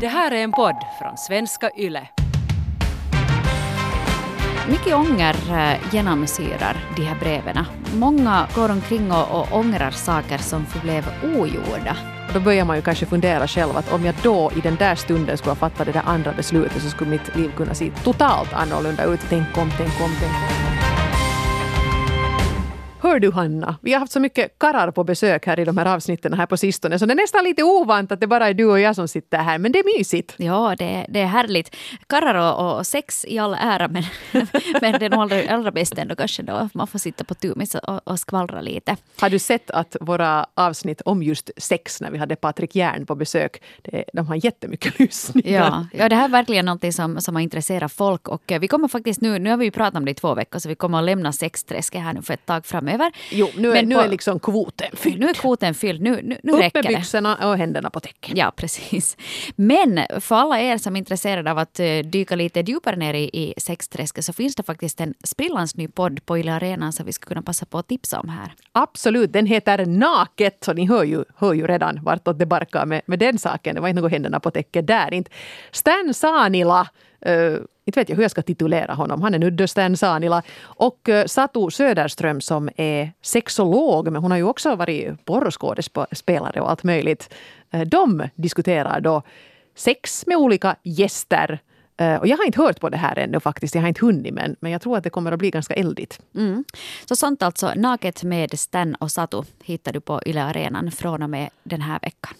Det här är en podd från svenska YLE. Mycket ånger eh, genomsyrar de här breven. Många går omkring och, och ångrar saker som förblev ogjorda. Då börjar man ju kanske fundera själv att om jag då i den där stunden skulle ha fattat det där andra beslutet så skulle mitt liv kunna se totalt annorlunda ut. Tänk om, tänk om, tänk om. Hör du Hanna, vi har haft så mycket karrar på besök här i de här avsnitten här på sistone så det är nästan lite ovant att det bara är du och jag som sitter här men det är mysigt. Ja, det, det är härligt. Karrar och, och sex i all ära men, men det är nog allra, allra bäst ändå kanske då man får sitta på tumis och, och skvallra lite. Har du sett att våra avsnitt om just sex när vi hade Patrik Järn på besök, det, de har jättemycket lyssningar. Ja, ja, det här är verkligen någonting som, som har intresserat folk och vi kommer faktiskt nu, nu har vi ju pratat om det i två veckor så vi kommer att lämna sexträsket här nu för ett tag framöver framöver. Jo, nu är, nu på, är liksom kvoten fylld. Nu är kvoten fylld. Nu, nu, nu Upp räcker med byxorna och händerna på täcket. Ja, precis. Men för alla er som är intresserade av att eh, dyka lite djupare ner i, i sexträsket så finns det faktiskt en sprillans ny podd på Yle Arena som vi skulle kunna passa på att tipsa om här. Absolut, den heter Naket, så ni hör ju, hör ju redan vartåt det barkar med, med den saken. Det var inte något händerna på täcket där. Inte. Stan Sanila Uh, inte vet jag hur jag ska titulera honom. Han är nu Dösten Sanila. Och uh, Satu Söderström som är sexolog, men hon har ju också varit porrskådespelare och allt möjligt. Uh, de diskuterar då sex med olika gäster Uh, och jag har inte hört på det här ännu faktiskt. Jag har inte hunnit men, men jag tror att det kommer att bli ganska eldigt. Mm. Så sånt alltså, Naket med Stan och Satu hittar du på Yle Arenan från och med den här veckan.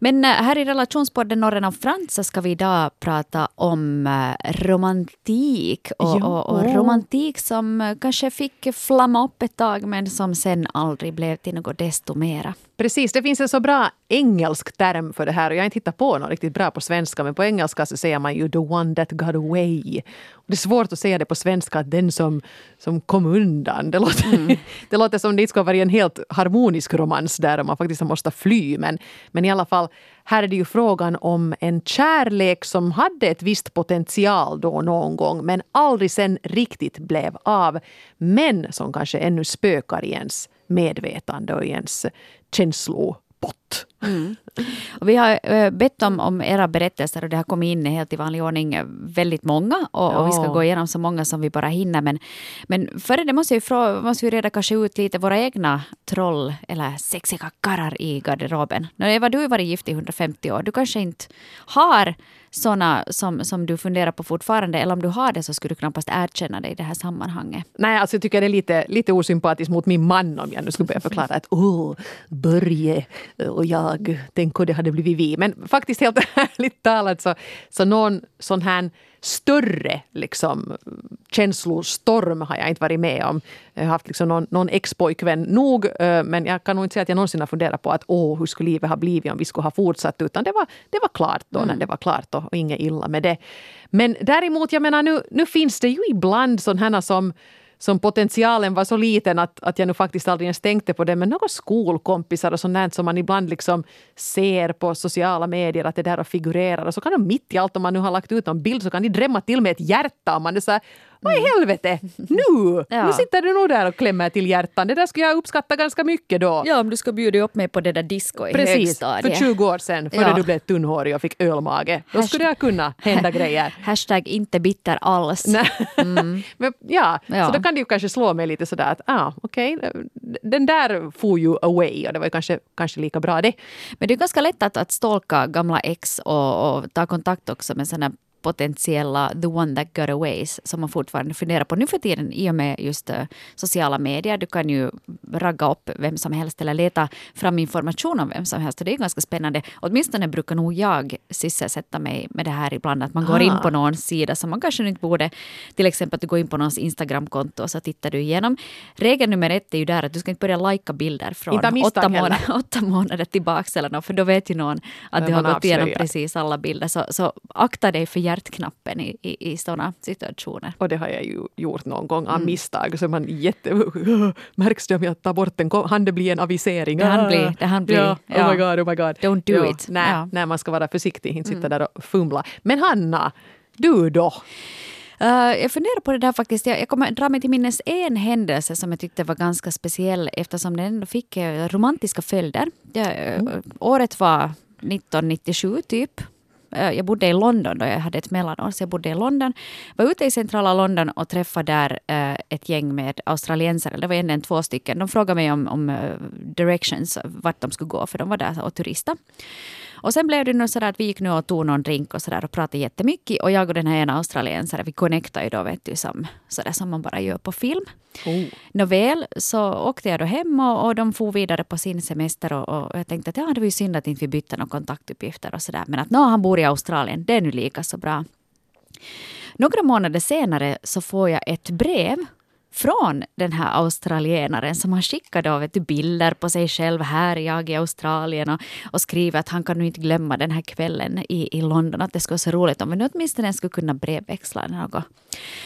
Men uh, här i relationspodden Norren och Frans ska vi idag prata om uh, romantik. Och, och, och, romantik som kanske fick flamma upp ett tag men som sen aldrig blev till något desto mera. Precis, det finns en så bra engelsk term för det här och jag har inte hittat på något riktigt bra på svenska men på engelska så säger man ju the one that got away. Det är svårt att säga det på svenska, att den som, som kom undan. Det låter, mm. det låter som det inte ska vara en helt harmonisk romans där man faktiskt måste fly. Men, men i alla fall, här är det ju frågan om en kärlek som hade ett visst potential då någon gång men aldrig sen riktigt blev av. Men som kanske ännu spökar i ens medvetande och i ens känslopott. Mm. Och vi har eh, bett om, om era berättelser och det har kommit in helt i vanlig ordning eh, väldigt många och, ja. och vi ska gå igenom så många som vi bara hinner. Men, men före det måste, jag, måste vi reda kanske ut lite våra egna troll eller sexiga karrar i garderoben. Eva, du har varit gift i 150 år. Du kanske inte har såna som, som du funderar på fortfarande? Eller om du har det så skulle du knappast erkänna det i det här sammanhanget. Nej, alltså jag tycker det är lite, lite osympatiskt mot min man om jag nu skulle börja förklara att åh, Börje och jag, tänk om det hade blivit vi. Men faktiskt helt ärligt talat så, så någon sån här större liksom, känslostorm har jag inte varit med om. Jag har haft liksom någon, någon ex-pojkvän nog, eh, men jag kan nog inte säga att jag någonsin har funderat på att åh, hur skulle livet ha blivit om vi skulle ha fortsatt, utan det var, det var klart då mm. när det var klart och, och inget illa med det. Men däremot, jag menar nu, nu finns det ju ibland sådana som som potentialen var så liten att, att jag nu faktiskt aldrig ens tänkte på det. Men några skolkompisar och sånt som man ibland liksom ser på sociala medier att det där figurerar. Och så kan de mitt i allt, om man nu har lagt ut någon bild, så kan de drämma till med ett hjärta. Och man är så här, vad i helvete, nu! Ja. Nu sitter du nog där och klämmer till hjärtan. Det där skulle jag uppskatta ganska mycket då. Ja, om du ska bjuda upp mig på det där disco i Precis, högstadiet. för 20 år sedan, före ja. du blev tunnhårig och fick ölmage. Då skulle det kunna hända grejer. Hashtag inte bitter alls. Mm. Men, ja, ja, så då kan det ju kanske slå mig lite sådär att ah, okej, okay, den där for you away och det var ju kanske, kanske lika bra det. Men det är ganska lätt att, att stalka gamla ex och, och ta kontakt också med sådana potentiella the one that got away som man fortfarande funderar på nu för tiden i och med just uh, sociala medier. Du kan ju ragga upp vem som helst eller leta fram information om vem som helst och det är ganska spännande. Åtminstone brukar nog jag sysselsätta mig med det här ibland att man går in på någon sida som man kanske inte borde. Till exempel att du går in på någons Instagramkonto och så tittar du igenom. Regel nummer ett är ju där att du ska inte börja lajka bilder från åtta månader, åtta månader tillbaka eller något, för då vet ju någon att du har gått igenom precis alla bilder. Så, så akta dig för hjärtknappen i, i, i sådana situationer. Och det har jag ju gjort någon gång av mm. misstag. Så man jätte... Märks det om jag tar bort den? Han det blir en avisering? Det han blir. Det han blir. Ja. Ja. Oh my god, oh my god. Don't do ja. it. Nej, ja. nej, man ska vara försiktig, inte sitta mm. där och fumla. Men Hanna, du då? Uh, jag funderar på det där faktiskt. Jag, jag kommer dra mig till minnes en händelse som jag tyckte var ganska speciell eftersom den ändå fick uh, romantiska följder. Det, uh, mm. Året var 1997 typ Eh, Eh, jag bodde i London då jag hade ett mellanår, så jag bodde i London. Var ute i centrala London och träffade där eh, ett gäng med australiensare. Det var egentligen två stycken. De frågade mig om, om eh, directions, vart de skulle gå, för de var där och turistade. Och sen blev det nog sådär att vi gick nu och tog någon drink och sådär och pratade jättemycket. Och jag och den här ena australiensaren, vi connectade ju då vet du som, sådär som man bara gör på film. Oh. Nåväl, så åkte jag då hem och, och de for vidare på sin semester och, och jag tänkte att ja, det var ju synd att inte vi bytte några kontaktuppgifter och sådär. Men att nå, han bor i Australien, det är nu lika så bra. Några månader senare så får jag ett brev från den här australienaren som har skickat då, vet du, bilder på sig själv. Här är jag i Australien och, och skriver att han kan nu inte glömma den här kvällen i, i London. Att det skulle vara så roligt om vi nu åtminstone skulle kunna brevväxla något.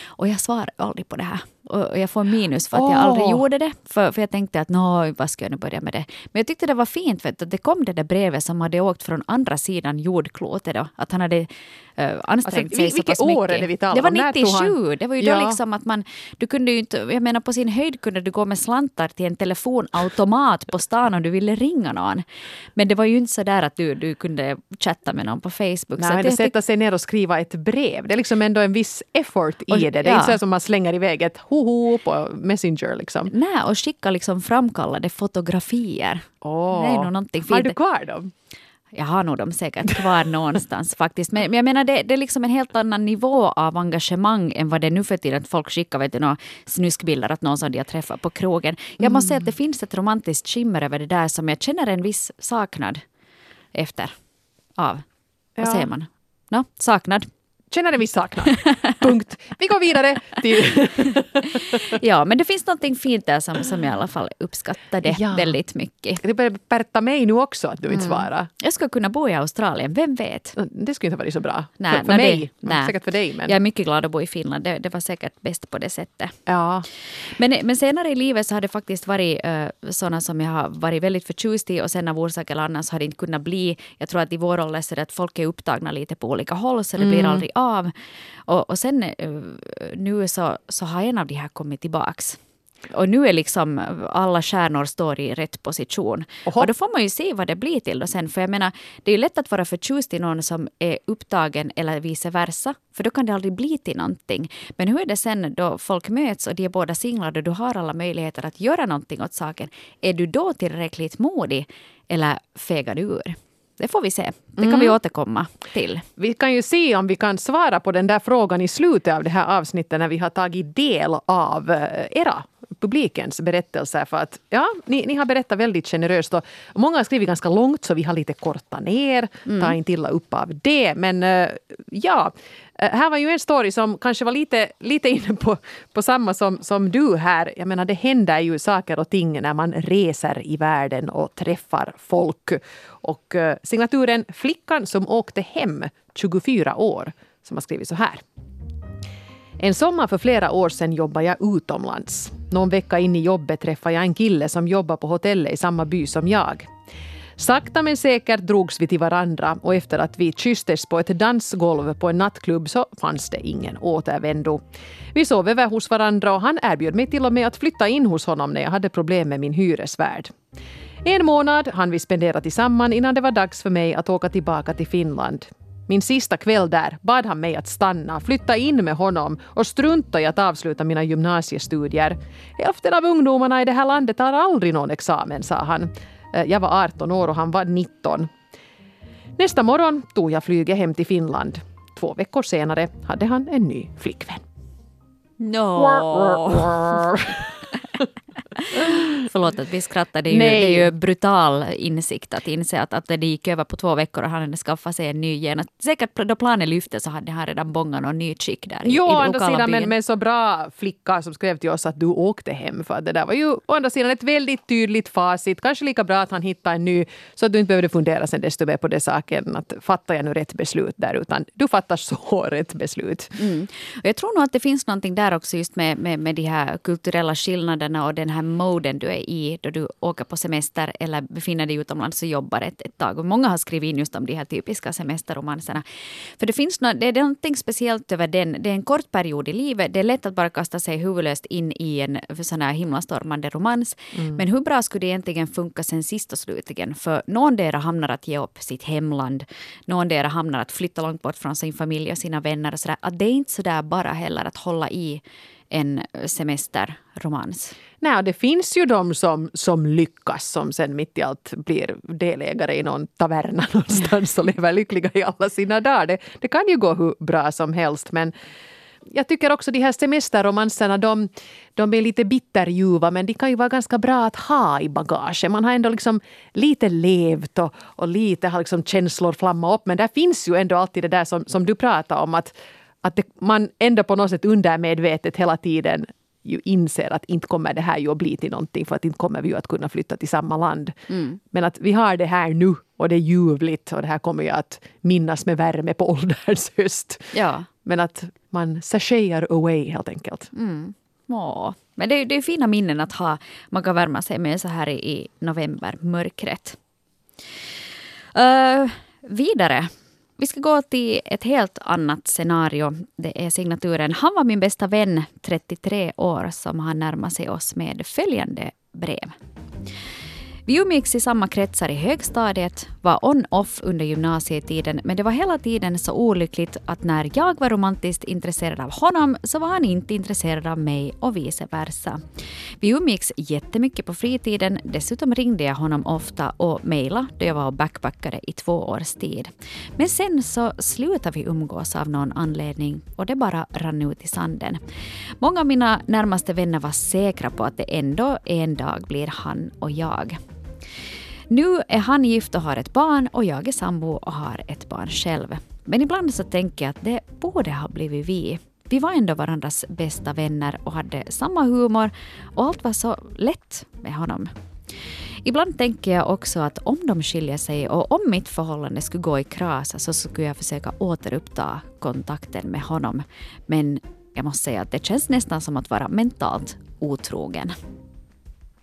Och jag svarar aldrig på det här. Och jag får minus för att jag aldrig gjorde det. För, för jag tänkte att nå, vad ska jag nu börja med det? Men jag tyckte det var fint för att det kom det där brevet som hade åkt från andra sidan jordklotet. Då. Att han hade uh, ansträngt Alltså, sig vil- så vilket pass mycket. år är det vi talar Det var om? Tog han- 97. Det var ju Ja. då liksom att man... Du kunde ju inte... Jag menar på sin höjd kunde du gå med slantar till en telefonautomat på stan om du ville ringa någon. Men det var ju inte så där att du, du kunde chatta med någon på Facebook. så Nej, att sätta sig ner och skriva ett brev. Det är liksom ändå en viss effort i Och- det. Det är ja. inte så som man slänger iväg ett hoho på Messenger. Liksom. Nej, och skicka liksom framkallade fotografier. Åh. Det är nog någonting Har fint. du kvar dem? Jag har nog dem säkert kvar någonstans faktiskt. Men, men jag menar det, det är liksom en helt annan nivå av engagemang än vad det är nu för tiden. Att folk skickar vet du, några snuskbilder att någon som de har träffat på krogen. Jag måste säga att det finns ett romantiskt skimmer över det där som jag känner en viss saknad efter. Av. Vad Ja. säger man? No, saknad. Känner en viss saknad. Punkt. Vi går vidare till... Ja, men det finns någonting fint där som, som jag i alla fall uppskattade Ja. väldigt mycket. Det börjar pärta mig nu också att du Mm. inte svarar. Jag skulle kunna bo i Australien, vem vet? Det skulle inte varit så bra. Nej, för för mig. det- nej. Säkert för dig. Men... Jag är mycket glad att bo i Finland. Det, det var säkert bäst på det sättet. Ja. Men, men senare i livet så har det faktiskt varit uh, sådana som jag har varit väldigt förtjust i och sen av orsak eller annan så har det inte kunnat bli. Jag tror att i vår ålder så är det att folk är upptagna lite på olika håll så det blir aldrig av. Och, och sen eh, nu så, så har en av de här kommit tillbaks. Och nu är liksom alla stjärnor står i rätt position. Oho. Och då får man ju se vad det blir till då sen. För jag menar, det är ju lätt att vara förtjust i någon som är upptagen eller vice versa. För då kan det aldrig bli till någonting. Men hur är det sen då folk möts och de är båda singlar och du har alla möjligheter att göra någonting åt saken. Är du då tillräckligt modig eller fegar du ur? Det får vi se. Det kan vi återkomma till. Vi kan ju se om vi kan svara på den där frågan i slutet av det här avsnittet när vi har tagit del av eh, era publikens berättelser. För att ja, ni, ni har berättat väldigt generöst och många har skrivit ganska långt så vi har lite kortat ner. Ta inte illa upp av det. Men eh, ja, eh, här var ju en story som kanske var lite, lite inne på, på samma som, som du här. Jag menar det händer ju saker och ting när man reser i världen och träffar folk. Och eh, signaturen Flickan som åkte hem 24 år som har skrivit så här. En sommar för flera år sedan jobbade jag utomlands. Någon vecka in i jobbet träffade jag en kille som jobbar på hotellet i samma by som jag. Sakta men säkert drogs vi till varandra och efter att vi kysstes på ett dansgolv på en nattklubb så fanns det ingen återvändo. Vi sov över hos varandra och han erbjöd mig till och med att flytta in hos honom när jag hade problem med min hyresvärd. En månad hann vi spendera tillsammans innan det var dags för mig att åka tillbaka till Finland. Min sista kväll där bad han mig att stanna, flytta in med honom och strunta i att avsluta mina gymnasiestudier. Hälften av ungdomarna i det här landet har aldrig någon examen, sa han. Eh, Jag var 18 år och han var 19. Nästa morgon tog jag flyget hem till Finland. Två veckor senare hade han en ny flickvän. No. Förlåt att vi skrattar. Det är, ju, Nej. det är ju brutal insikt att inse att, att det gick över på två veckor och han hade skaffat sig en ny genast. Säkert då planen lyfte så hade han redan bongat någon ny chick där i, Jo, i den andra sidan, men, men så bra flicka som skrev till oss att du åkte hem. För att det där var ju å andra sidan ett väldigt tydligt facit. Kanske lika bra att han hittade en ny så att du inte behövde fundera sen desto mer på det saken. Att fattar jag nu rätt beslut där? Utan du fattar så rätt beslut. Mm. Och jag tror nog att det finns någonting där också just med, med, med de här kulturella skillnaderna och den här här moden du är i då du åker på semester eller befinner dig utomlands och jobbar ett, ett tag. Och många har skrivit in just om de här typiska semesterromanserna. För det finns no, det är någonting speciellt över den. Det är en kort period i livet. Det är lätt att bara kasta sig huvudlöst in i en sån här himlastormande romans. Mm. Men hur bra skulle det egentligen funka sen sist och slutligen? För någon dera hamnar att ge upp sitt hemland. Någon dera hamnar att flytta långt bort från sin familj och sina vänner. Och så där. Att det är inte så där bara heller att hålla i en semesterromans. Nej, det finns ju de som, som lyckas som sen mitt i allt blir delägare i någon taverna någonstans och lever lyckliga i alla sina dagar. Det, det kan ju gå hur bra som helst men jag tycker också de här semesterromanserna, de, de är lite bitterljuva men de kan ju vara ganska bra att ha i bagaget. Man har ändå liksom lite levt och, och lite har liksom känslor flammat upp men där finns ju ändå alltid det där som, som du pratar om att att det, man ändå på något sätt undermedvetet hela tiden ju inser att inte kommer det här ju att bli till någonting för att inte kommer vi ju att kunna flytta till samma land. Mm. Men att vi har det här nu och det är ljuvligt och det här kommer jag att minnas med värme på ålderns höst. Ja. Men att man sashayar away helt enkelt. Mm. Åh. Men det är, det är fina minnen att ha. Man kan värma sig med så här i november, mörkret. Uh, vidare vi ska gå till ett helt annat scenario. Det är signaturen Han var min bästa vän, 33 år, som har närmat sig oss med följande brev. Vi umgicks i samma kretsar i högstadiet, var on-off under gymnasietiden men det var hela tiden så olyckligt att när jag var romantiskt intresserad av honom så var han inte intresserad av mig och vice versa. Vi umgicks jättemycket på fritiden, dessutom ringde jag honom ofta och mejlade då jag var och backpackade i två års tid. Men sen så slutade vi umgås av någon anledning och det bara rann ut i sanden. Många av mina närmaste vänner var säkra på att det ändå en dag blir han och jag. Nu är han gift och har ett barn och jag är sambo och har ett barn själv. Men ibland så tänker jag att det borde ha blivit vi. Vi var ändå varandras bästa vänner och hade samma humor och allt var så lätt med honom. Ibland tänker jag också att om de skiljer sig och om mitt förhållande skulle gå i kras så skulle jag försöka återuppta kontakten med honom. Men jag måste säga att det känns nästan som att vara mentalt otrogen.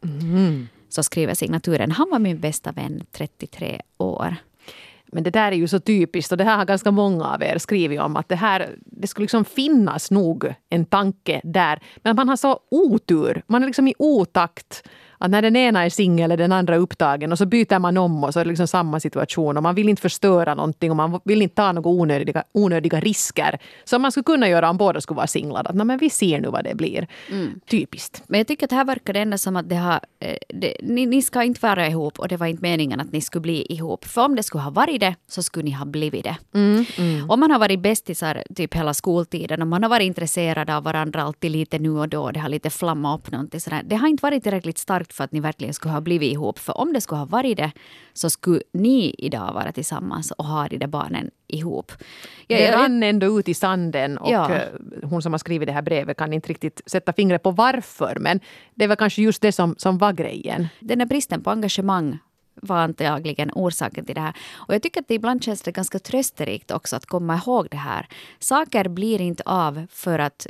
Mm så skriver signaturen Han var min bästa vän 33 år. Men det där är ju så typiskt och det här har ganska många av er skrivit om att det här, det skulle liksom finnas nog en tanke där. Men man har så otur, man är liksom i otakt att när den ena är singel är den andra upptagen och så byter man om och så är det liksom samma situation och man vill inte förstöra någonting och man vill inte ta några onödiga, onödiga risker som man skulle kunna göra om båda skulle vara singlar. Att, men vi ser nu vad det blir. Mm. Typiskt. Men jag tycker att här verkar det ändå som att det har, eh, det, ni, ni, ska inte vara ihop och det var inte meningen att ni skulle bli ihop. För om det skulle ha varit det så skulle ni ha blivit det. Mm, mm. Om man har varit bästisar typ hela skoltiden och man har varit intresserad av varandra alltid lite nu och då. Det har lite flammat upp någonting sådär. Det har inte varit tillräckligt starkt starkt för att ni verkligen skulle ha blivit ihop. För om det skulle ha varit det så skulle ni idag vara tillsammans och ha de där barnen ihop. Jag, det rann ändå ut i sanden och ja. Eh, hon som har skrivit det här brevet kan inte riktigt sätta fingret på varför. Men det var kanske just det som, som var grejen. Den här bristen på engagemang var antagligen orsaken till det här. Och jag tycker att det ibland känns det ganska trösterikt också att komma ihåg det här. Saker blir inte av för att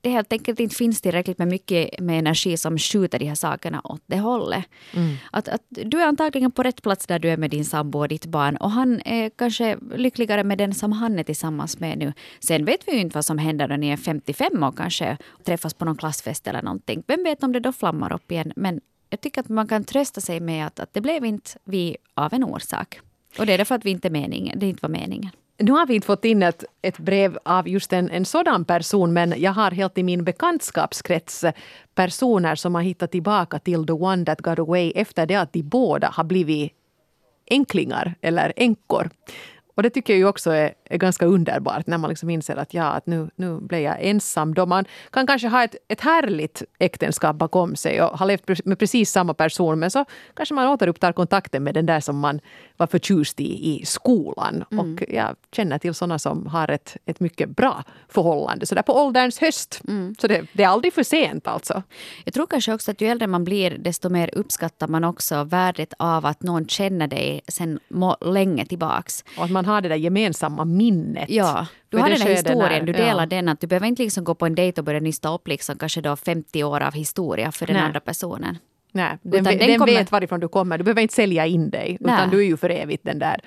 det helt enkelt inte finns tillräckligt med mycket med energi som skjuter de här sakerna åt det hållet. Mm. Att, att du är antagligen på rätt plats där du är med din sambo och ditt barn och han är kanske lyckligare med den som han är tillsammans med nu. Sen vet vi ju inte vad som händer när ni är 55 och kanske träffas på någon klassfest eller någonting. Vem vet om det då flammar upp igen. Men jag tycker att man kan trösta sig med att, att det blev inte vi av en orsak. Och det är därför att vi inte meningen, det inte var meningen. Nu har vi inte fått in ett, ett brev av just en, en sådan person men jag har helt i min bekantskapskrets personer som har hittat tillbaka till the one that got away efter det att de båda har blivit enklingar eller änkor. Och det tycker jag ju också är, är ganska underbart när man liksom inser att ja, att nu, nu blev jag ensam. Då man kan kanske ha ett, ett härligt äktenskap bakom sig och ha levt med precis samma person men så kanske man återupptar kontakten med den där som man var förtjust i i skolan. Mm. Och jag känner till sådana som har ett, ett mycket bra förhållande så där på ålderns höst. Mm. Så det, det, är aldrig för sent alltså. Jag tror kanske också att ju äldre man blir desto mer uppskattar man också värdet av att någon känner dig sen länge tillbaks. Och att man har det där gemensamma minnet. Ja, du har den här historien, du delar ja. den. att Du behöver inte liksom gå på en dejt och börja nysta upp liksom, kanske då 50 år av historia för den Nej. andra personen. Nej, den, den den kommer- vet varifrån du kommer. Du behöver inte sälja in dig. Nej. Utan du är ju för evigt den där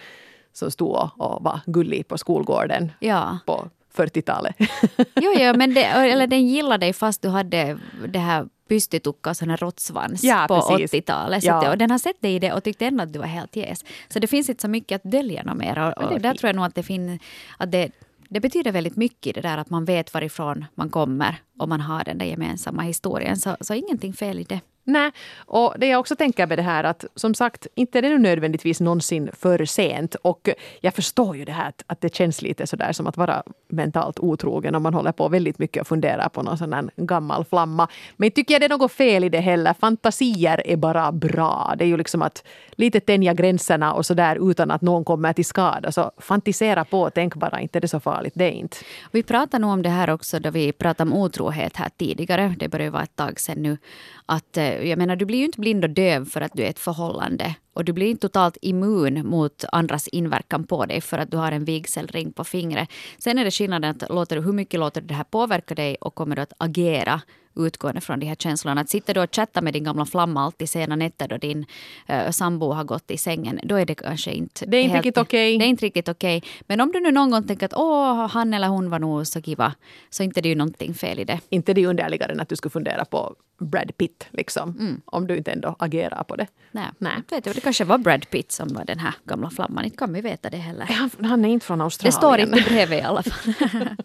som stod och, var gullig på skolgården Ja. på 40-talet. Jo, jo, men det, eller den gillar dig fast du hade det här pystytukka och här råttsvans Ja, på precis. 80-talet. Så Ja. och den har sett dig i det och tyckte ändå att du var helt jäs. Så det finns inte så mycket att dölja något mer. Och, och där fint. tror jag nog att det finns... Att det, det betyder väldigt mycket det där att man vet varifrån man kommer och man har den där gemensamma historien. Så, så ingenting fel i det. Nej, och det jag också tänker med det här att som sagt, inte är det nu nödvändigtvis någonsin för sent. Och jag förstår ju det här att, att det känns lite sådär som att vara mentalt otrogen om man håller på väldigt mycket och funderar på någon sån här gammal flamma. Men inte tycker jag det är något fel i det heller. Fantasier är bara bra. Det är ju liksom att lite tänja gränserna och sådär utan att någon kommer till skada. Så fantisera på, tänk bara, inte det är så farligt. Det är inte. Vi pratade nog om det här också då vi pratade om otrohet här tidigare. Det börjar ju vara ett tag sedan nu. Att, eh, jag menar, du blir ju inte blind och döv för att du är i ett förhållande. Och du blir inte totalt immun mot andras inverkan på dig för att du har en vigselring på fingret. Sen är det skillnaden att låter, hur mycket låter det här påverka dig och kommer du att agera utgående från de här känslorna. Att sitter du och chattar med din gamla flamma alltid sena nätter då din uh, sambo har gått i sängen, då är det kanske inte... Det är inte helt- riktigt okej. Det är inte riktigt okej. Men om du nu någon gång tänker att åh, han eller hon var nog så kiva, så inte det är ju någonting fel i det. Inte det är underligare än att du skulle fundera på Brad Pitt, liksom. Om du inte ändå agerar på det. Nej. Nej. Vet jag, det kanske var Brad Pitt som var den här gamla flamman. Inte kan vi veta det heller. Han, han är inte från Det Australien. står inte bredvid i alla fall.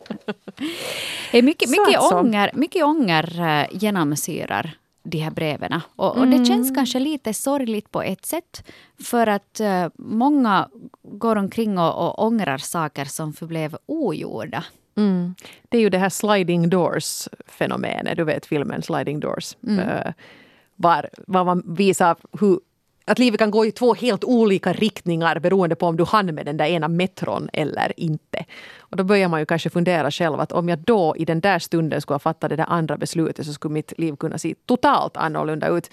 Det är mycket, mycket, alltså. ånger, mycket ånger eh, genomsyrar de här breven. Och, och Mm. det känns kanske lite sorgligt på ett sätt. För att eh, många går omkring och, och ångrar saker som förblev ogjorda. Mm. Det är ju det här sliding doors-fenomenet. Du vet filmen Sliding Doors. Eh, var, var man visar hur att livet kan gå i två helt olika riktningar beroende på om du hann med den där ena metron eller inte. Och då börjar man ju kanske fundera själv att om jag då i den där stunden skulle ha fattat det där andra beslutet så skulle mitt liv kunna se totalt annorlunda ut.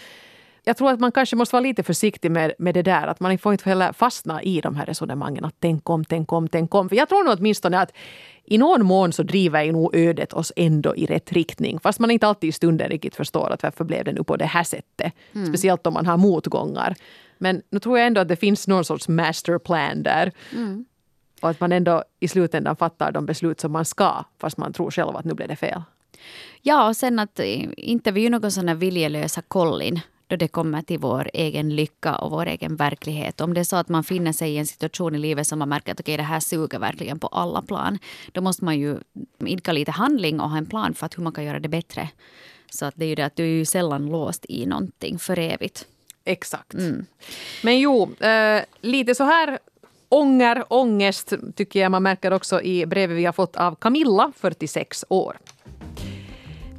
Jag tror att man kanske måste vara lite försiktig med, med det där. Att man får inte heller fastna i de här resonemangen. Att tänk om, tänk om, tänk om. För jag tror nog åtminstone att i någon mån så driver ju nog ödet oss ändå i rätt riktning. Fast man inte alltid i stunden riktigt förstår att varför blev det nu på det här sättet. Speciellt om man har motgångar. Men nu tror jag ändå att det finns någon sorts masterplan där. Och att man ändå i slutändan fattar de beslut som man ska. Fast man tror själv att nu blev det fel. Ja, och sen att inte vi är någon sån här viljelösa kollin då det kommer till vår egen lycka och vår egen verklighet. Om det är så att man finner sig i en situation i livet som man märker att okay, det här suger verkligen på alla plan. Då måste man ju idka lite handling och ha en plan för att hur man kan göra det bättre. Så att det är ju det att du är ju sällan låst i någonting för evigt. Exakt. Men jo, eh, lite så här ånger, ångest tycker jag man märker också i brevet vi har fått av Camilla, 46 år.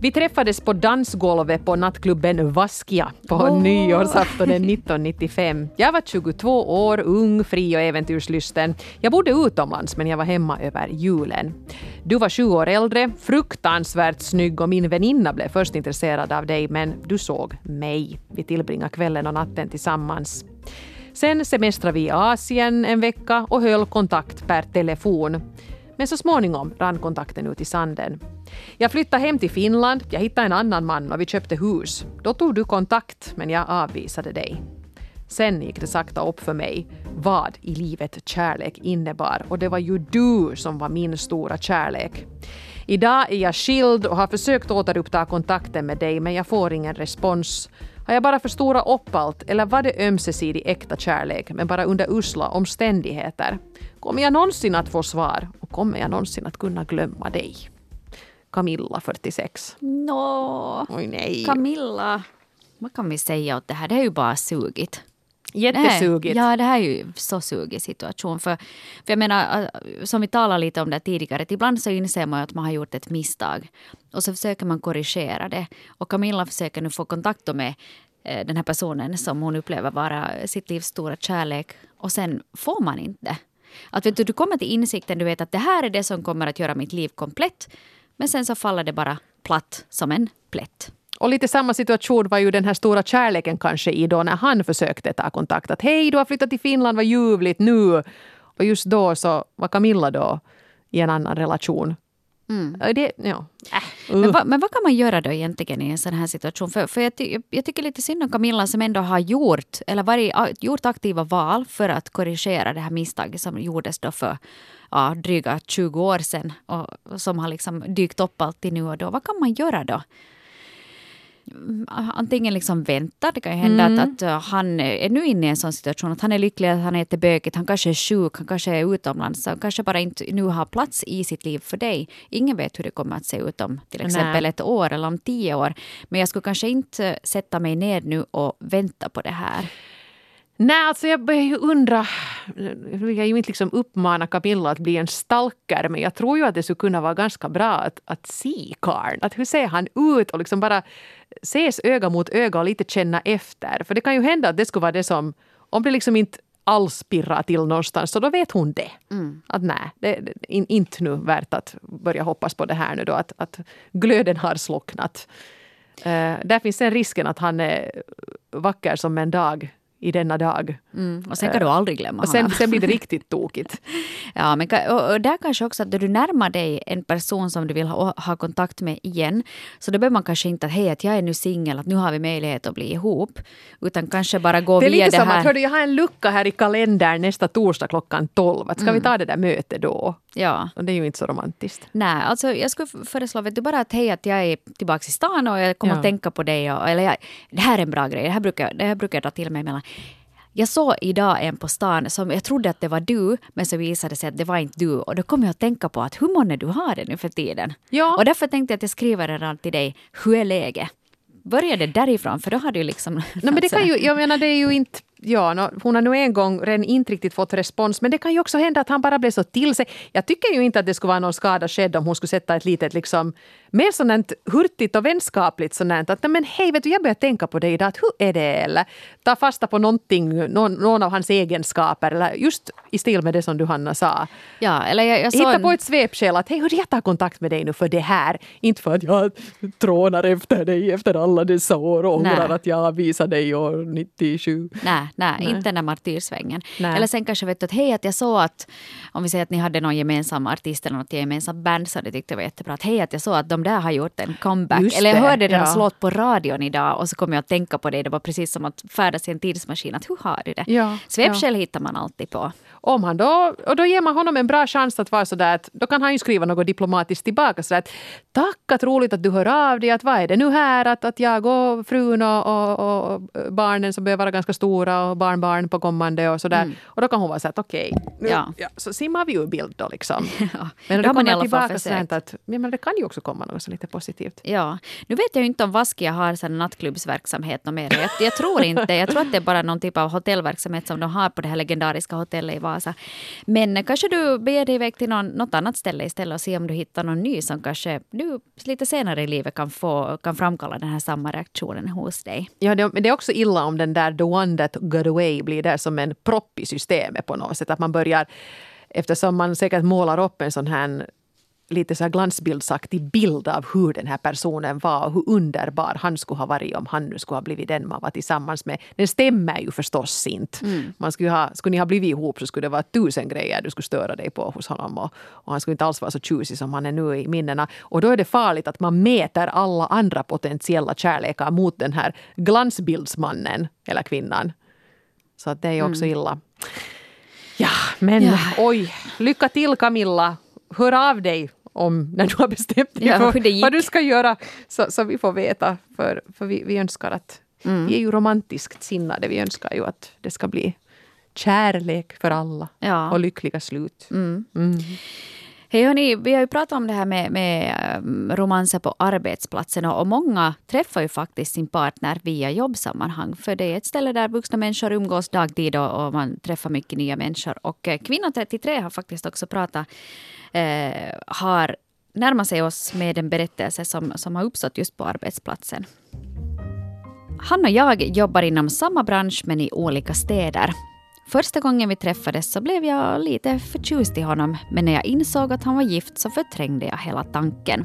Vi träffades på dansgolvet på nattklubben Vaskia på Åh. nyårsaftonen 1995. Jag var 22 år, ung, fri och äventyrslysten. Jag bodde utomlands men jag var hemma över julen. Du var sju år äldre, fruktansvärt snygg och min väninna blev först intresserad av dig men du såg mig. Vi tillbringade kvällen och natten tillsammans. Sen semestrade vi i Asien en vecka och höll kontakt per telefon. Men så småningom rann kontakten ut i sanden. Jag flyttade hem till Finland, jag hittade en annan man och vi köpte hus. Då tog du kontakt, men jag avvisade dig. Sen gick det sakta upp för mig vad i livet kärlek innebar och det var ju du som var min stora kärlek. Idag är jag skild och har försökt återuppta kontakten med dig men jag får ingen respons. Har jag bara förstorat upp allt eller var det ömsesidig äkta kärlek men bara under usla omständigheter? Kommer jag någonsin att få svar och kommer jag någonsin att kunna glömma dig? Camilla, 46. Nå, Oj nej. Camilla. Vad kan vi säga åt det här? Det är ju bara sugigt. Jättesugigt. Nej, Ja, det här är ju så sugig situation. För, för jag menar, som vi talade lite om det tidigare, ibland så inser man ju att man har gjort ett misstag. Och så försöker man korrigera det. Och Camilla försöker nu få kontakt med eh, den här personen som hon upplever vara sitt livs stora kärlek. Och sen får man inte. Att vet du, du kommer till insikten, du vet att det här är det som kommer att göra mitt liv komplett. Men sen så faller det bara platt som en plätt. Och lite samma situation var ju den här stora kärleken kanske i då när han försökte ta kontakt. Att hej, du har flyttat till Finland, vad ljuvligt nu. Och just då så var Camilla då i en annan relation. Mm. Det, ja. Äh, Men, uh. vad, men vad kan man göra då egentligen i en sån här situation? För, för jag, ty, jag tycker lite synd om Camilla som ändå har gjort, eller varit, gjort aktiva val för att korrigera det här misstaget som gjordes då för ja, dryga 20 år sedan och som har liksom dykt upp alltid nu och då. Vad kan man göra då? Antingen liksom vänta, det kan ju hända Mm. att, att uh, han är nu inne i en sån situation att han är lycklig, att han äter bökigt, han kanske är sjuk, han kanske är utomlands, han kanske bara inte nu har plats i sitt liv för dig. Ingen vet hur det kommer att se ut om till exempel Nej. ett år eller om tio år. Men jag skulle kanske inte sätta mig ner nu och vänta på det här. Nej, alltså jag börjar ju undra. Jag vill ju inte liksom uppmana Camilla att bli en stalker men jag tror ju att det skulle kunna vara ganska bra att, att se karln. Att hur ser han ut och liksom bara ses öga mot öga och lite känna efter. För det kan ju hända att det skulle vara det som, om det liksom inte alls pirrar till någonstans så då vet hon det. Att nej, det är in, inte nu värt att börja hoppas på det här nu då att, att glöden har slocknat. Eh, där finns den risken att han är vacker som en dag i denna dag. Mm. Och sen kan du aldrig glömma Och sen, honom. sen blir det riktigt tokigt. Ja, men, och, och där kanske också att då du närmar dig en person som du vill ha, ha kontakt med igen, så då behöver man kanske inte att hej, att jag är nu singel, att nu har vi möjlighet att bli ihop, utan kanske bara gå Det är via lite det som här. att hördu, jag har en lucka här i kalendern nästa torsdag klockan 12. Att ska vi ta det där mötet då? Ja. Och det är ju inte så romantiskt. Nej, alltså jag skulle föreslå vet du, bara att hej, att jag är tillbaka i stan och jag kommer Ja. att tänka på dig. Och, eller jag, det här är en bra grej, det här brukar, det här brukar jag dra till mig emellan. Jag såg idag en på stan som jag trodde att det var du, men så visade det sig att det var inte du. Och då kom jag att tänka på att hur många du har det nu för tiden. Ja. Och därför tänkte jag att jag skriver redan till dig, hur är läget? Börja det därifrån, för då har du liksom... No, men det kan ju, jag menar det är ju inte... Ja, no, hon har nu en gång redan inte riktigt fått respons men det kan ju också hända att han bara blev så till sig. Jag tycker ju inte att det skulle vara någon skada skedd om hon skulle sätta ett litet liksom mer sådant hurtigt och vänskapligt sådant att men hej vet du jag börjar tänka på dig idag att hur är det eller ta fasta på någonting, någon, någon av hans egenskaper eller just i stil med det som du Hanna sa. Ja, eller jag, jag Hitta en- på ett svepskäl att hej, hörru, jag tar kontakt med dig nu för det här. Inte för att jag trånar efter dig efter alla dessa år och ångrar att jag visade dig år 97. Nej, nej, inte den där martyrsvängen. Nej. Eller sen kanske vet du att hej, att jag såg att om vi säger att ni hade någon gemensam artist eller något gemensamt band så det tyckte jag var jättebra. Att hej, att jag såg att de där har gjort en comeback. Just eller jag det, hörde deras ja. låt på radion idag och så kom jag att tänka på det. Det var precis som att färdas i en tidsmaskin. Att hur har du det? Ja, Svepskäl hittar man alltid på. Om han då, och då ger man honom en bra chans att vara sådär att då kan han ju skriva något diplomatiskt tillbaka sådär att tack att roligt att du hör av dig, att vad är det nu här att, att jag och frun och, och, och barnen som börjar vara ganska stora och barnbarn på kommande och sådär. Och då kan hon vara så att okej, nu- Ja. ja, så simmar vi ur bild då liksom. Ja, Men då i kommer tillbaka sådär att ja, men det kan ju också komma något så lite positivt. Ja, nu vet jag ju inte om Vaskia har sån nattklubbsverksamhet mer. Jag, jag tror inte. Jag tror att det är bara någon typ av hotellverksamhet som de har på det här legendariska hotellet i Vasa. Men kanske du beger dig iväg till någon, något annat ställe istället och ser om du hittar någon ny som kanske du lite senare i livet kan, få, kan framkalla den här samma reaktionen hos dig. Ja, det, men det är också illa om den där the one that got away blir där som en propp i systemet på något sätt. Att man börjar, eftersom man säkert målar upp en sån här lite så här glansbildsaktig bild av hur den här personen var och hur underbar han skulle ha varit om han nu skulle ha blivit den man var tillsammans med. Den stämmer ju förstås inte. Man skulle, ha, skulle ni ha blivit ihop så skulle det vara tusen grejer du skulle störa dig på hos honom och, och han skulle inte alls vara så tjusig som han är nu i minnena. Och då är det farligt att man mäter alla andra potentiella kärlekar mot den här glansbildsmannen eller kvinnan. Så att det är ju också illa. Ja, men Ja. oj. Lycka till Camilla. Hör av dig om när du har bestämt dig Ja, för vad du ska göra. Så, så vi får veta. För, för vi, vi önskar att... Mm. Vi är ju romantiskt sinnade. Vi önskar ju att det ska bli kärlek för alla. Ja. Och lyckliga slut. Mm. Hej hörni, vi har ju pratat om det här med, med eh, romanser på arbetsplatsen och, många träffar ju faktiskt sin partner via jobbsammanhang. För det är ett ställe där vuxna människor umgås dagtid och, och man träffar mycket nya människor. Och eh, Kvinna 33 har faktiskt också pratat, eh, har närmat sig oss med en berättelse som, som har uppstått just på arbetsplatsen. Han och jag jobbar inom samma bransch men i olika städer. Första gången vi träffades så blev jag lite förtjust i honom men när jag insåg att han var gift så förträngde jag hela tanken.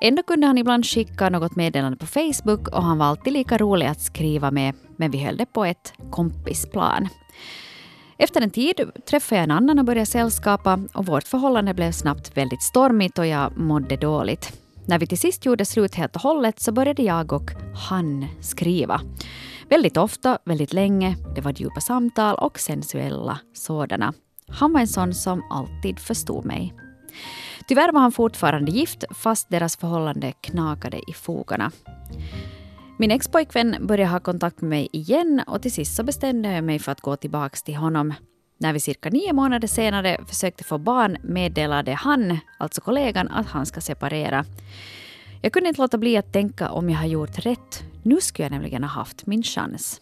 Ändå kunde han ibland skicka något meddelande på Facebook och han var alltid lika rolig att skriva med men vi höll det på ett kompisplan. Efter en tid träffade jag en annan och började sällskapa och vårt förhållande blev snabbt väldigt stormigt och jag mådde dåligt. När vi till sist gjorde slut helt och hållet så började jag och han skriva. Väldigt ofta, väldigt länge. Det var djupa samtal och sensuella sådana. Han var en sån som alltid förstod mig. Tyvärr var han fortfarande gift fast deras förhållande knakade i fogarna. Min expojkvän började ha kontakt med mig igen och till sist så bestämde jag mig för att gå tillbaka till honom. När vi cirka nio månader senare försökte få barn meddelade han, alltså kollegan, att han ska separera. Jag kunde inte låta bli att tänka om jag har gjort rätt. Nu skulle jag nämligen ha haft min chans.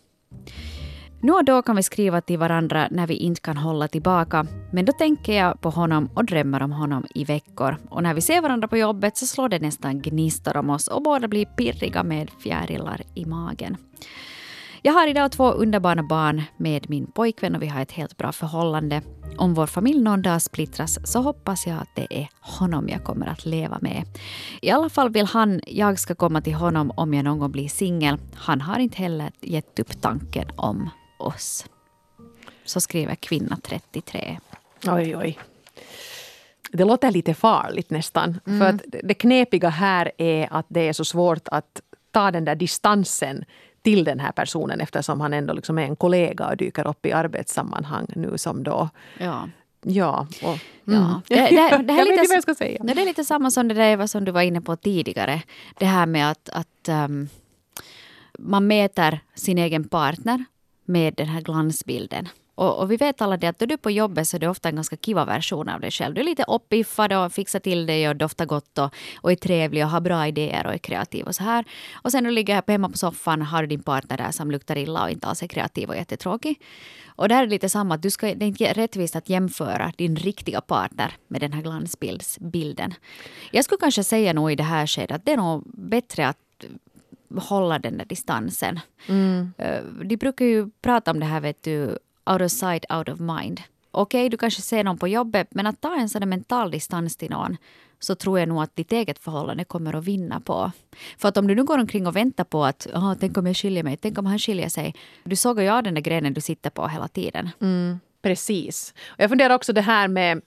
Nu och då kan vi skriva till varandra när vi inte kan hålla tillbaka, men då tänker jag på honom och drömmer om honom i veckor. Och när vi ser varandra på jobbet så slår det nästan gnistor om oss och båda blir pirriga med fjärilar i magen. Jag har idag två underbara barn med min pojkvän och vi har ett helt bra förhållande. Om vår familj någon dag splittras så hoppas jag att det är honom jag kommer att leva med. I alla fall vill han jag ska komma till honom om jag någon gång blir singel. Han har inte heller gett upp tanken om oss. Så skriver kvinna 33. Oj, oj. Det låter lite farligt nästan. Mm. För att det knepiga här är att det är så svårt att ta den där distansen till den här personen eftersom han ändå liksom är en kollega och dyker upp i arbetssammanhang nu som då. Ja. Ja. Och, ja. Det, det, det, här jag vet inte vad jag ska säga. Det är lite samma som det där som du var inne på tidigare. Det här med att, att um, man mäter sin egen partner med den här glansbilden. Och, och, vi vet alla det att då du är på jobbet så är det ofta en ganska kiva version av dig själv. Du är lite uppiffad och fixar till dig och doftar gott och, och är trevlig och har bra idéer och är kreativ och så här. Och sen när du ligger hemma på soffan har du din partner där som luktar illa och inte alls är kreativ och jättetråkig. Och där är det lite samma, att du ska, det är inte rättvist att jämföra din riktiga partner med den här glansbilden. Jag skulle kanske säga nog i det här skedet att det är nog bättre att hålla den där distansen. Mm. Eh, de brukar ju prata om det här, vet du, out of sight, out of mind. Okej, okay, du kanske ser någon på jobbet, men att ta en sån mental distans till någon så tror jag nog att ditt eget förhållande kommer att vinna på. För att om du nu går omkring och väntar på att oh, tänk om jag skiljer mig, tänk om han skiljer sig. Du såg ju av den där grenen du sitter på hela tiden. Mm, precis. Och jag funderar också det här med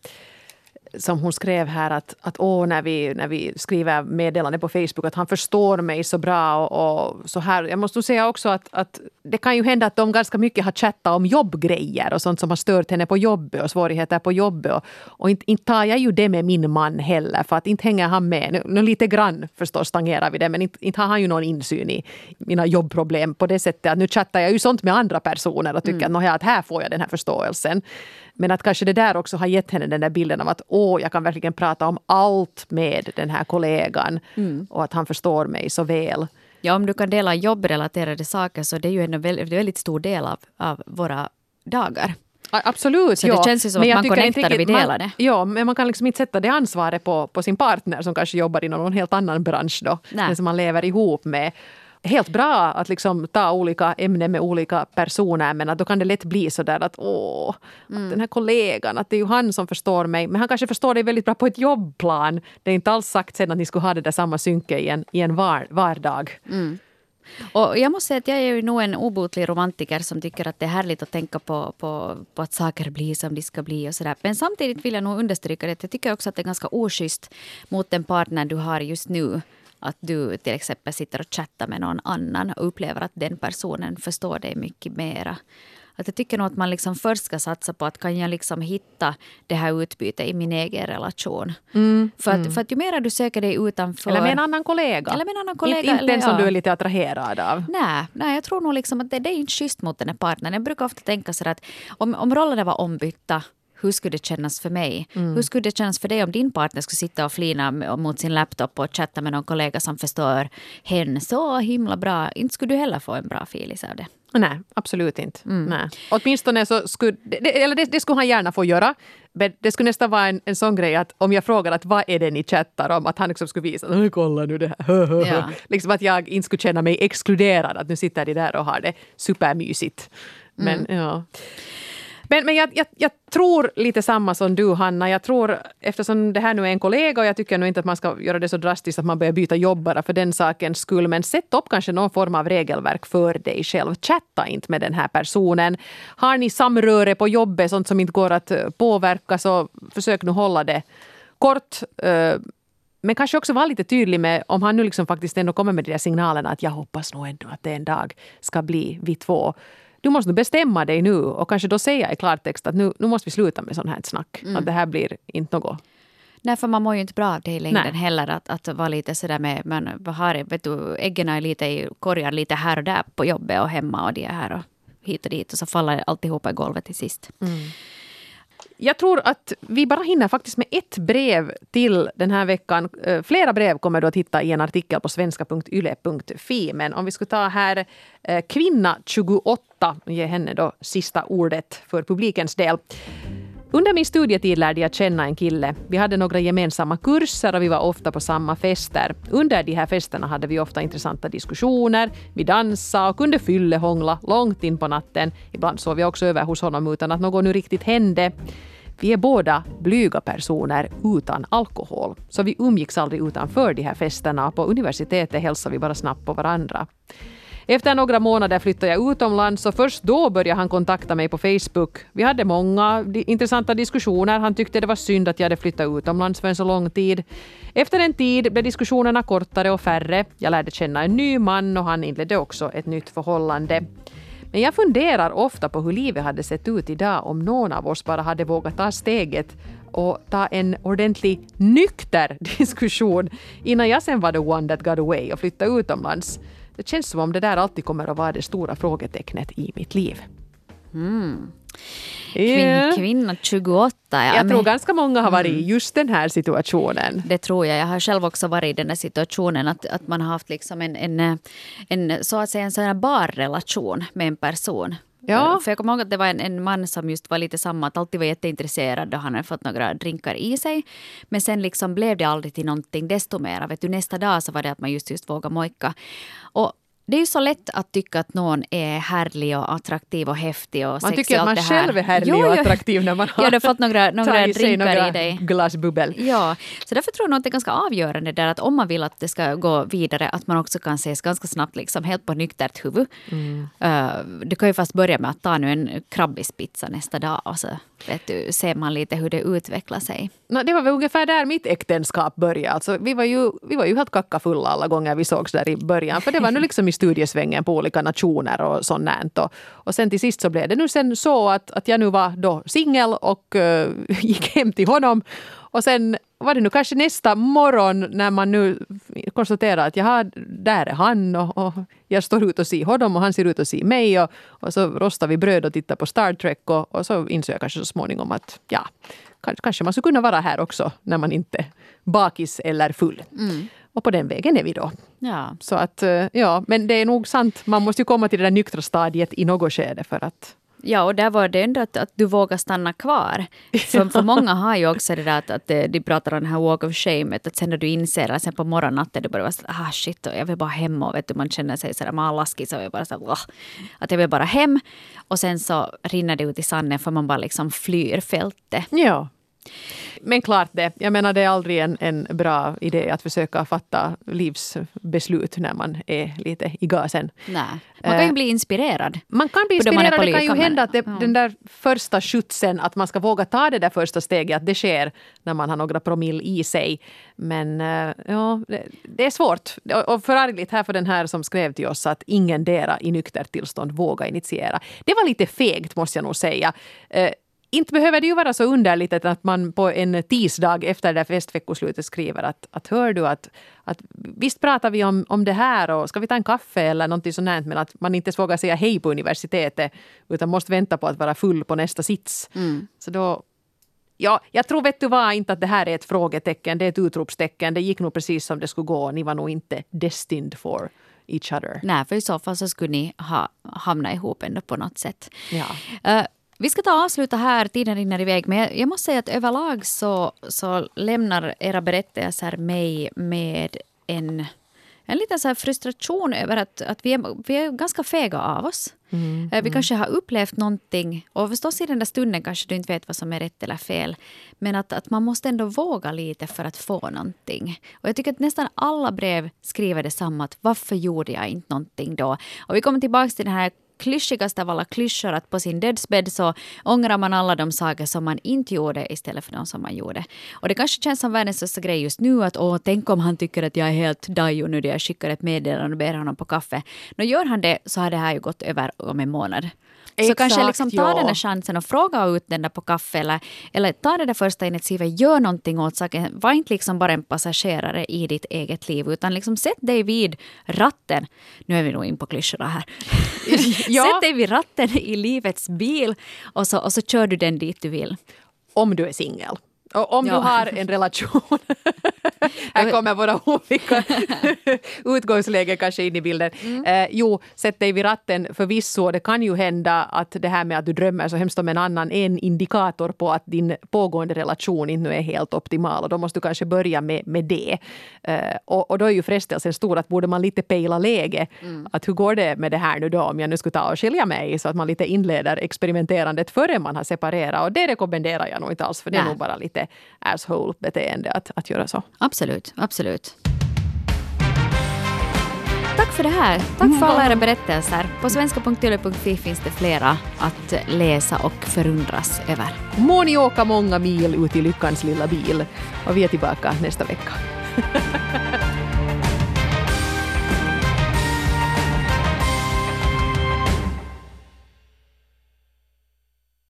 som hon skrev här att, att åh, när, vi, när vi skriver meddelande på Facebook att han förstår mig så bra och, och så här. Jag måste säga också att, att det kan ju hända att de ganska mycket har chattat om jobbgrejer och sånt som har stört henne på jobbet och svårigheter på jobbet. Och, och inte, inte tar jag ju det med min man heller för att inte hänger han med. Nu, nu lite grann förstås tangerar vi det men inte, inte har han ju någon insyn i mina jobbproblem på det sättet att nu chattar jag ju sånt med andra personer och tycker mm. att, att här får jag den här förståelsen. Men att kanske det där också har gett henne den där bilden av att åh, jag kan verkligen prata om allt med den här kollegan mm. och att han förstår mig så väl. Ja, om du kan dela jobbrelaterade saker så det är ju en väldigt, väldigt stor del av, av våra dagar. Absolut. Så ja. det känns ju som men att man connectar och vi delar det. Ja, men man kan liksom inte sätta det ansvaret på, på sin partner som kanske jobbar i någon helt annan bransch då. Den som man lever ihop med helt bra att liksom ta olika ämnen med olika personer men att då kan det lätt bli så där att åh, mm. att den här kollegan, att det är ju han som förstår mig. Men han kanske förstår dig väldigt bra på ett jobbplan. Det är inte alls sagt sen att ni skulle ha det där samma synke i en, i en var, vardag. Mm. Och jag måste säga att jag är ju nog en obotlig romantiker som tycker att det är härligt att tänka på, på, på att saker blir som de ska bli och sådär. Men samtidigt vill jag nog understryka det att jag tycker också att det är ganska oschysst mot den partner du har just nu att du till exempel sitter och chattar med någon annan och upplever att den personen förstår dig mycket mera. Att jag tycker nog att man liksom först ska satsa på att kan jag liksom hitta det här utbytet i min egen relation. Mm, för, att, mm. för att ju mer du söker dig utanför... Eller med en annan kollega. Eller med en annan kollega. Inte, inte den som ja. du är lite attraherad av. Nej, nej jag tror nog liksom att det, det är inte schysst mot den här partnern. Jag brukar ofta tänka så att om, om rollerna var ombytta hur skulle det kännas för mig? Mm. Hur skulle det kännas för dig om din partner skulle sitta och flina mot sin laptop och chatta med någon kollega som förstår henne så himla bra? Inte skulle du heller få en bra filis av det. Nej, absolut inte. Mm. Nej. Åtminstone så skulle, det, eller det, det, skulle han gärna få göra. Men det skulle nästan vara en, en sån grej att om jag frågar att vad är det ni chattar om, att han liksom skulle visa, kolla nu det här. Ja. liksom att jag inte skulle känna mig exkluderad, att nu sitter de där och har det supermysigt. Men mm. ja. Men, men jag, jag, jag, tror lite samma som du Hanna. Jag tror, eftersom det här nu är en kollega och jag tycker nu inte att man ska göra det så drastiskt att man börjar byta jobb bara för den sakens skull. Men sätt upp kanske någon form av regelverk för dig själv. Chatta inte med den här personen. Har ni samröre på jobbet, sånt som inte går att eh, påverka, så försök nu hålla det kort. Eh, men kanske också vara lite tydlig med om han nu liksom faktiskt ändå kommer med de där signalerna att jag hoppas nog ändå att det en dag ska bli vi två du måste bestämma dig nu och kanske då säga i klartext att nu, nu måste vi sluta med sånt här snack. Mm. Att det här blir inte något Nej, för man mår ju inte bra av det i längden Nej. heller. Att, att vara lite sådär med, man har, vet du, äggen är lite i korgar lite här och där på jobbet och hemma och de är här och hit och dit och så faller alltihopa i golvet till sist. Mm. Jag tror att vi bara hinner faktiskt med ett brev till den här veckan. Eh, flera brev kommer du att hitta i en artikel på svenska.yle.fi. Men om vi skulle ta här eh, kvinna 28, ge henne då sista ordet för publikens del. Under min studietid lärde jag känna en kille. Vi hade några gemensamma kurser och vi var ofta på samma fester. Under de här festerna hade vi ofta intressanta diskussioner. Vi dansade och kunde fyllehångla långt in på natten. Ibland sov jag också över hos honom utan att något nu riktigt hände. Vi är båda blyga personer utan alkohol, så vi umgicks aldrig utanför de här festerna. På universitetet hälsade vi bara snabbt på varandra. Efter några månader flyttade jag utomlands och först då började han kontakta mig på Facebook. Vi hade många intressanta diskussioner. Han tyckte det var synd att jag hade flyttat utomlands för en så lång tid. Efter en tid blev diskussionerna kortare och färre. Jag lärde känna en ny man och han inledde också ett nytt förhållande. Men jag funderar ofta på hur livet hade sett ut idag om någon av oss bara hade vågat ta steget och ta en ordentlig nykter diskussion innan jag sen var the one that got away och flyttade utomlands. Det känns som om det där alltid kommer att vara det stora frågetecknet i mitt liv. Mm. Kvin, kvinna 28. Ja, jag men, tror ganska många har varit mm. i just den här situationen. Det tror jag. Jag har själv också varit i den här situationen att, att man har haft liksom en, en, en, så att säga en sån här barrelation med en person. Ja. Eh, för jag kommer ihåg att det var en, en, man som just var lite samma, att alltid var jätteintresserad och han hade fått några drinkar i sig. Men sen liksom blev det aldrig till någonting desto mer. Vet du, nästa dag så var det att man just, just vågade mojka. Och det är ju så lätt att tycka att någon är härlig och attraktiv och häftig och Man tycker att man själv är härlig jo, och attraktiv när man har ja, du fått några, några drinkar några i dig. glas bubbel. Ja, så därför tror jag att det är ganska avgörande där att om man vill att det ska gå vidare att man också kan ses ganska snabbt liksom helt på nyktert huvud. Mm. Uh, du kan ju fast börja med att ta nu en krabbispizza nästa dag och så vet du, ser man lite hur det utvecklar sig. No, det var väl ungefär där mitt äktenskap började. Alltså, vi, var ju, vi var ju helt kackafulla alla gånger vi sågs där i början. För det var nu liksom i studiesvängen på olika nationer och sånt. Och, och sen till sist så blev det nu sen så att, att jag nu var då singel och uh, gick hem till honom. Och sen var det nu kanske nästa morgon när man nu konstaterar att jaha, där är han och, och jag står ut och ser honom och han ser ut och ser mig och, och så rostar vi bröd och tittar på Star Trek och, och så insåg jag kanske så småningom att ja, kanske man skulle kunna vara här också när man inte bakis eller full. Mm. Och på den vägen är vi då. Ja. Så att, eh, ja, men det är nog sant, man måste ju komma till det där nyktra stadiet i något skede för att Ja, och där var det ändå att, att du vågar stanna kvar. För, för många har ju också det där att, att de pratar om den här walk of shame, att sen när du inser, att sen på morgonnatten, du börjar vara så ah shit, jag vill bara hem och vet du, man känner sig sådär, man har laskis och jag bara så oh, att jag vill bara hem. Och sen så rinner det ut i sanden för man bara liksom flyr fältet. Ja. Men klart det. Jag menar det är aldrig en, en bra idé att försöka fatta livsbeslut när man är lite i gasen. Nej. Man kan ju bli inspirerad. Man kan bli inspirerad. Det kan ju hända att det, ja. den där första skjutsen, att man ska våga ta det där första steget, att det sker när man har några promille i sig. Men uh, ja, det, det, är svårt. Och förargligt här för den här som skrev till oss att ingen dera i nyktert tillstånd våga initiera. Det var lite fegt måste jag nog säga. Inte behöver det ju vara så underligt att man på en tisdag efter det festveckoslutet skriver att, att hör du att, att visst pratar vi om, om det här och ska vi ta en kaffe eller någonting sånt här, men att man inte vågar säga hej på universitetet utan måste vänta på att vara full på nästa sits. Mm. Så då, ja, jag tror vet du vad, inte att det här är ett frågetecken, det är ett utropstecken. Det gick nog precis som det skulle gå. Ni var nog inte destined for each other. Nej, för i så fall så skulle ni ha hamnat ihop ändå på något sätt. Ja. Uh, vi ska ta och avsluta här, tiden rinner iväg. Men jag måste säga att överlag så, så lämnar era berättelser mig med en en liten så frustration över att, att vi, är, vi är ganska fega av oss. Mm, vi mm. kanske har upplevt någonting och förstås i den där stunden kanske du inte vet vad som är rätt eller fel. Men att, att man måste ändå våga lite för att få någonting. Och jag tycker att nästan alla brev skriver detsamma. Att varför gjorde jag inte någonting då? Och vi kommer tillbaka till den här klyschigaste av alla klyschor att på sin dödsbädd så ångrar man alla de saker som man inte gjorde istället för de som man gjorde. Och det kanske känns som världens största grej just nu att åh, tänk om han tycker att jag är helt dajo nu när jag skickar ett meddelande och ber honom på kaffe. Nå gör han det så har det här ju gått över om en månad. Så kanske liksom ta ja. den där chansen och fråga ut den där på kaffe eller, eller ta det där första initiativet, gör någonting åt saken. Var inte liksom bara en passagerare i ditt eget liv utan liksom sätt dig vid ratten. Nu är vi nog in på klyschorna här. ja. Sätt dig vid ratten i livets bil och så, och så kör du den dit du vill. Om du är singel. Och om ja. du har en relation, här kommer våra olika utgångslägen kanske in i bilden. Mm. Eh, jo, sätt dig vid ratten förvisso. Det kan ju hända att det här med att du drömmer så hemskt om en annan är en indikator på att din pågående relation inte är helt optimal och då måste du kanske börja med, med det. Eh, och, och då är ju frestelsen stor att borde man lite pejla läge. Mm. Att hur går det med det här nu då om jag nu skulle ta och skilja mig så att man lite inleder experimenterandet före man har separerat och det rekommenderar jag nog inte alls för det är nog bara lite asshole-beteende att, att göra så. Absolut, absolut. Tack för det här. Tack för alla era berättelser. På svenska.yle.fi finns det flera att läsa och förundras över. Må ni åka många mil ut i lyckans lilla bil. Och vi är tillbaka nästa vecka.